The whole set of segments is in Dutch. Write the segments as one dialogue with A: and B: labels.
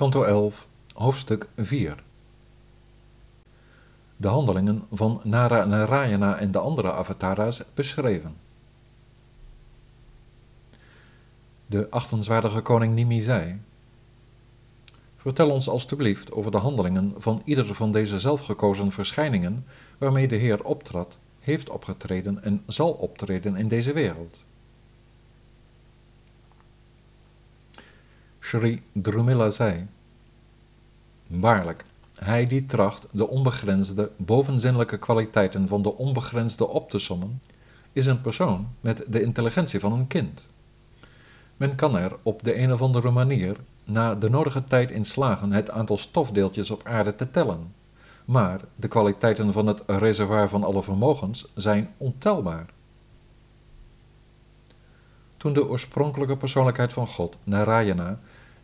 A: Kanto 11, hoofdstuk 4 De handelingen van Nara Narayana en de andere avatara's beschreven. De achtenswaardige koning Nimi zei: Vertel ons alstublieft over de handelingen van ieder van deze zelfgekozen verschijningen waarmee de Heer optrad, heeft opgetreden en zal optreden in deze wereld. Sri Drumila zei: Waarlijk, hij die tracht de onbegrensde, bovenzinnelijke kwaliteiten van de onbegrensde op te sommen, is een persoon met de intelligentie van een kind. Men kan er op de een of andere manier na de nodige tijd in slagen het aantal stofdeeltjes op aarde te tellen, maar de kwaliteiten van het reservoir van alle vermogens zijn ontelbaar. Toen de oorspronkelijke persoonlijkheid van God, Narayana,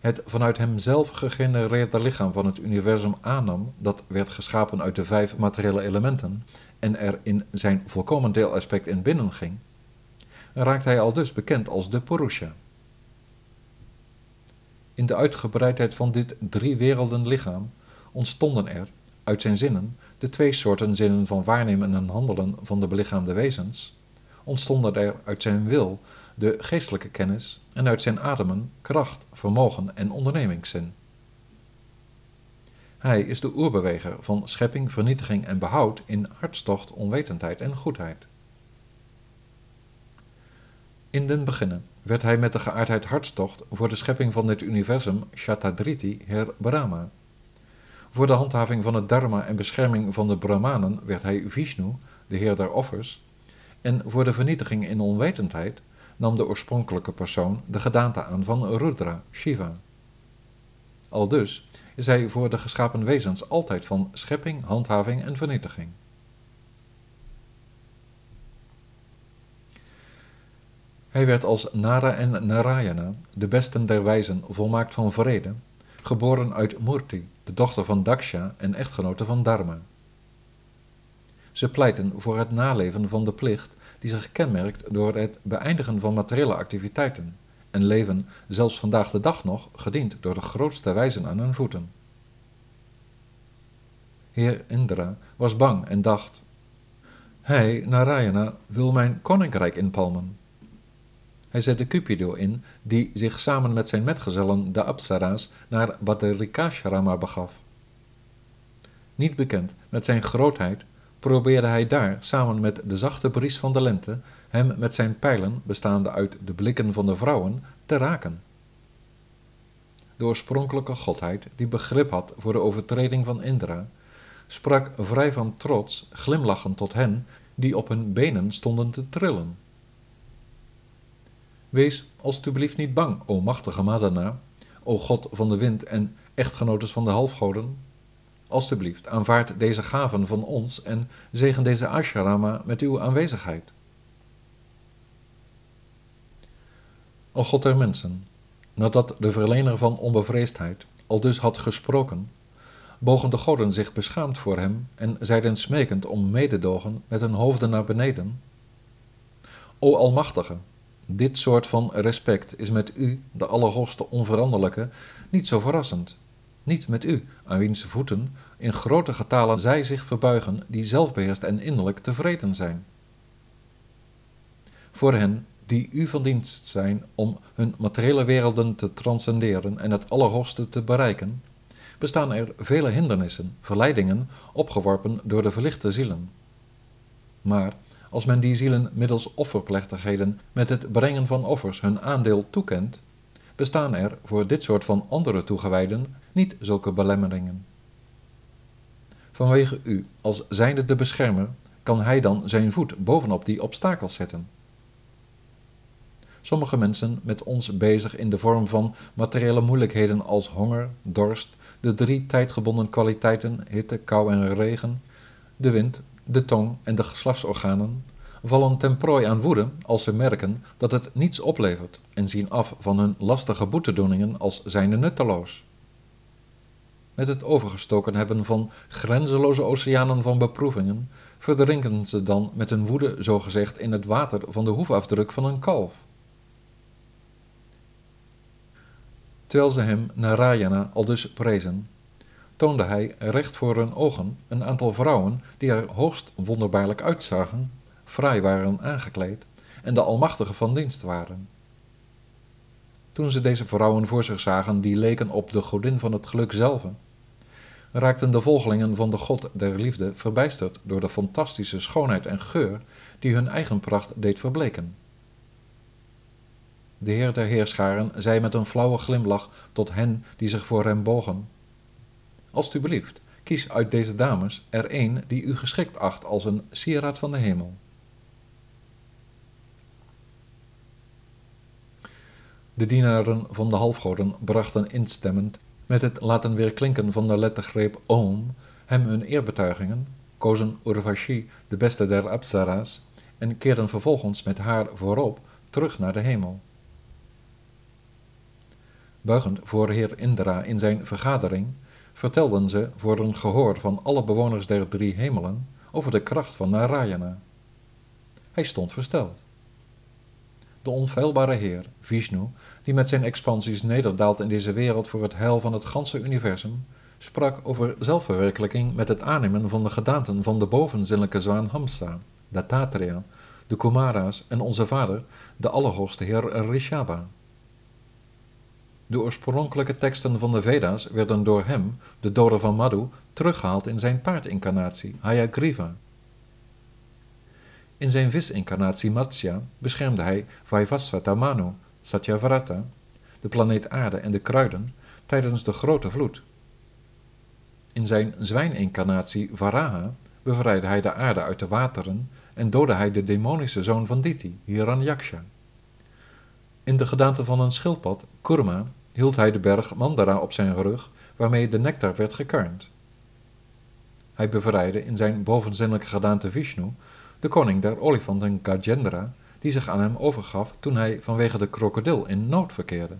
A: het vanuit hemzelf gegenereerde lichaam van het universum aannam, dat werd geschapen uit de vijf materiële elementen, en er in zijn volkomen deelaspect in binnenging, raakte hij al dus bekend als de Purusha. In de uitgebreidheid van dit drie werelden lichaam ontstonden er, uit zijn zinnen, de twee soorten zinnen van waarnemen en handelen van de belichaamde wezens, ontstonden er uit zijn wil de geestelijke kennis en uit zijn ademen kracht, vermogen en ondernemingszin. Hij is de oerbeweger van schepping, vernietiging en behoud in hartstocht, onwetendheid en goedheid. In den beginnen werd hij met de geaardheid hartstocht voor de schepping van dit universum Shatadriti Heer Brahma. Voor de handhaving van het dharma en bescherming van de Brahmanen werd hij Vishnu, de heer der offers, en voor de vernietiging in onwetendheid nam de oorspronkelijke persoon de gedaante aan van Rudra, Shiva. Al dus is hij voor de geschapen wezens altijd van schepping, handhaving en vernietiging. Hij werd als Nara en Narayana, de besten der wijzen, volmaakt van vrede, geboren uit Murti, de dochter van Daksha en echtgenote van Dharma. Ze pleiten voor het naleven van de plicht die zich kenmerkt door het beëindigen van materiële activiteiten en leven zelfs vandaag de dag nog gediend door de grootste wijzen aan hun voeten. Heer Indra was bang en dacht: Hij, Narayana, wil mijn koninkrijk inpalmen. Hij zette Cupido in, die zich samen met zijn metgezellen, de Apsara's, naar Badarikashrama begaf. Niet bekend met zijn grootheid, probeerde hij daar, samen met de zachte bries van de lente, hem met zijn pijlen, bestaande uit de blikken van de vrouwen, te raken. De oorspronkelijke godheid, die begrip had voor de overtreding van Indra, sprak vrij van trots, glimlachend tot hen die op hun benen stonden te trillen. Wees alstublieft niet bang, o machtige Madana, o god van de wind en echtgenotes van de halfgoden. Alstublieft, aanvaard deze gaven van ons en zegen deze ashrama met uw aanwezigheid. O God der mensen, nadat de verlener van onbevreesdheid al dus had gesproken, bogen de goden zich beschaamd voor hem en zeiden smekend om mededogen met hun hoofden naar beneden. O Almachtige, dit soort van respect is met u, de Allerhoogste Onveranderlijke, niet zo verrassend. Niet met u, aan wiens voeten in grote getalen zij zich verbuigen die zelfbeheerst en innerlijk tevreden zijn. Voor hen die u van dienst zijn om hun materiële werelden te transcenderen en het Allerhoogste te bereiken, bestaan er vele hindernissen, verleidingen, opgeworpen door de verlichte zielen. Maar als men die zielen middels offerplechtigheden met het brengen van offers hun aandeel toekent, bestaan er voor dit soort van andere toegewijden niet zulke belemmeringen. Vanwege u, als zijnde de beschermer, kan hij dan zijn voet bovenop die obstakels zetten. Sommige mensen met ons bezig in de vorm van materiële moeilijkheden als honger, dorst, de drie tijdgebonden kwaliteiten hitte, kou en regen, de wind, de tong en de geslachtsorganen, vallen ten prooi aan woede als ze merken dat het niets oplevert en zien af van hun lastige boetedoeningen als zijnde nutteloos. Met het overgestoken hebben van grenzeloze oceanen van beproevingen, verdrinken ze dan met hun woede zogezegd in het water van de hoefafdruk van een kalf. Terwijl ze hem Narayana al dus prezen, toonde hij recht voor hun ogen een aantal vrouwen die er hoogst wonderbaarlijk uitzagen, fraai waren aangekleed en de Almachtige van dienst waren. Toen ze deze vrouwen voor zich zagen, die leken op de godin van het geluk zelf, raakten de volgelingen van de God der liefde verbijsterd door de fantastische schoonheid en geur die hun eigen pracht deed verbleken. De heer der heerscharen zei met een flauwe glimlach tot hen die zich voor hem bogen: Alsjeblieft, kies uit deze dames er een die u geschikt acht als een sieraad van de hemel. De dienaren van de halfgoden brachten instemmend met het laten weerklinken van de lettergreep Om hem hun eerbetuigingen, kozen Urvashi, de beste der Apsara's, en keerden vervolgens met haar voorop terug naar de hemel. Buigend voor heer Indra in zijn vergadering, vertelden ze voor een gehoor van alle bewoners der drie hemelen over de kracht van Narayana. Hij stond versteld. De onfeilbare Heer, Vishnu, die met zijn expansies nederdaalt in deze wereld voor het heil van het ganse universum, sprak over zelfverwerkelijking met het aannemen van de gedaanten van de bovenzinnelijke zwaan Hamsa, Dattatreya, de Kumara's en onze vader, de Allerhoogste Heer Rishaba. De oorspronkelijke teksten van de Veda's werden door hem, de doder van Madhu, teruggehaald in zijn paardincarnatie, Hayagriva. In zijn visincarnatie Matsya beschermde hij Vaivasvata Manu, Satyavrata, de planeet aarde en de kruiden, tijdens de grote vloed. In zijn zwijnincarnatie Varaha bevrijdde hij de aarde uit de wateren en doodde hij de demonische zoon van Diti, Hiranyaksha. In de gedaante van een schildpad, Kurma, hield hij de berg Mandara op zijn rug, waarmee de nectar werd gekarnd. Hij bevrijdde in zijn bovenzinnelijke gedaante Vishnu de koning der olifanten Gajendra, die zich aan hem overgaf toen hij vanwege de krokodil in nood verkeerde.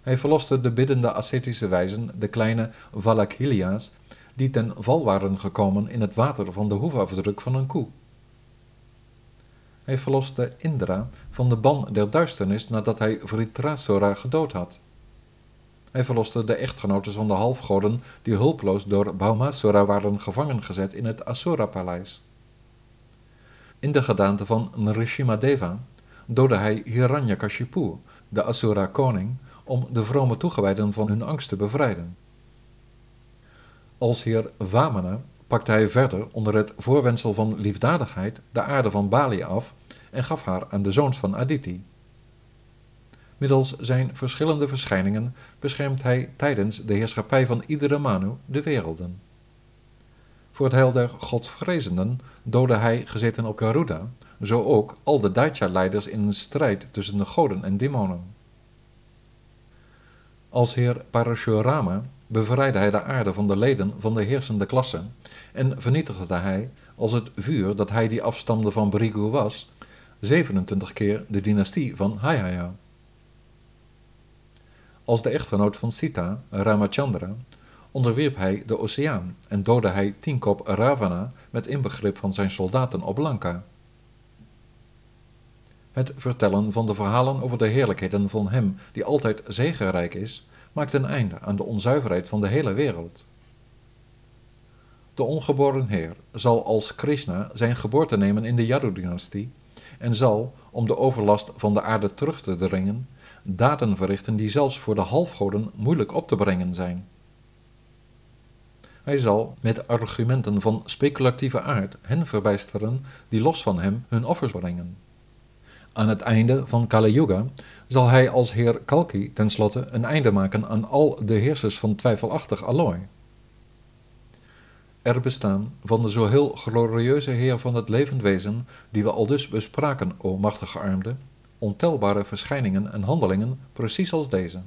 A: Hij verloste de biddende ascetische wijzen, de kleine Valakhilia's, die ten val waren gekomen in het water van de hoefafdruk van een koe. Hij verloste Indra van de ban der duisternis nadat hij Vritrasura gedood had. Hij verloste de echtgenotes van de halfgoden die hulpeloos door Bhaumasura waren gevangen gezet in het Asura-paleis. In de gedaante van Nrishimadeva doodde hij Hiranyakashipu, de Asura-koning, om de vrome toegewijden van hun angst te bevrijden. Als heer Vamana pakte hij verder onder het voorwendsel van liefdadigheid de aarde van Bali af en gaf haar aan de zoons van Aditi. Middels zijn verschillende verschijningen beschermt hij tijdens de heerschappij van iedere Manu de werelden. Voor het heil der godvrezenden doodde hij, gezeten op Garuda, zo ook al de Daitya-leiders in een strijd tussen de goden en demonen. Als heer Parashurama bevrijdde hij de aarde van de leden van de heersende klasse en vernietigde hij, als het vuur dat hij die afstamde van Brigu was, 27 keer de dynastie van Hayaya. Als de echtgenoot van Sita, Ramachandra, onderwierp hij de oceaan en doodde hij kop Ravana met inbegrip van zijn soldaten op Lanka. Het vertellen van de verhalen over de heerlijkheden van hem die altijd zegenrijk is, maakt een einde aan de onzuiverheid van de hele wereld. De ongeboren Heer zal als Krishna zijn geboorte nemen in de Yadu-dynastie en zal, om de overlast van de aarde terug te dringen, daden verrichten die zelfs voor de halfgoden moeilijk op te brengen zijn. Hij zal met argumenten van speculatieve aard hen verbijsteren die los van hem hun offers brengen. Aan het einde van Kali Yuga zal hij als heer Kalki tenslotte een einde maken aan al de heersers van twijfelachtig allooi. Er bestaan van de zo heel glorieuze Heer van het levend wezen, die we al dus bespraken, o machtige armde, ontelbare verschijningen en handelingen precies als deze.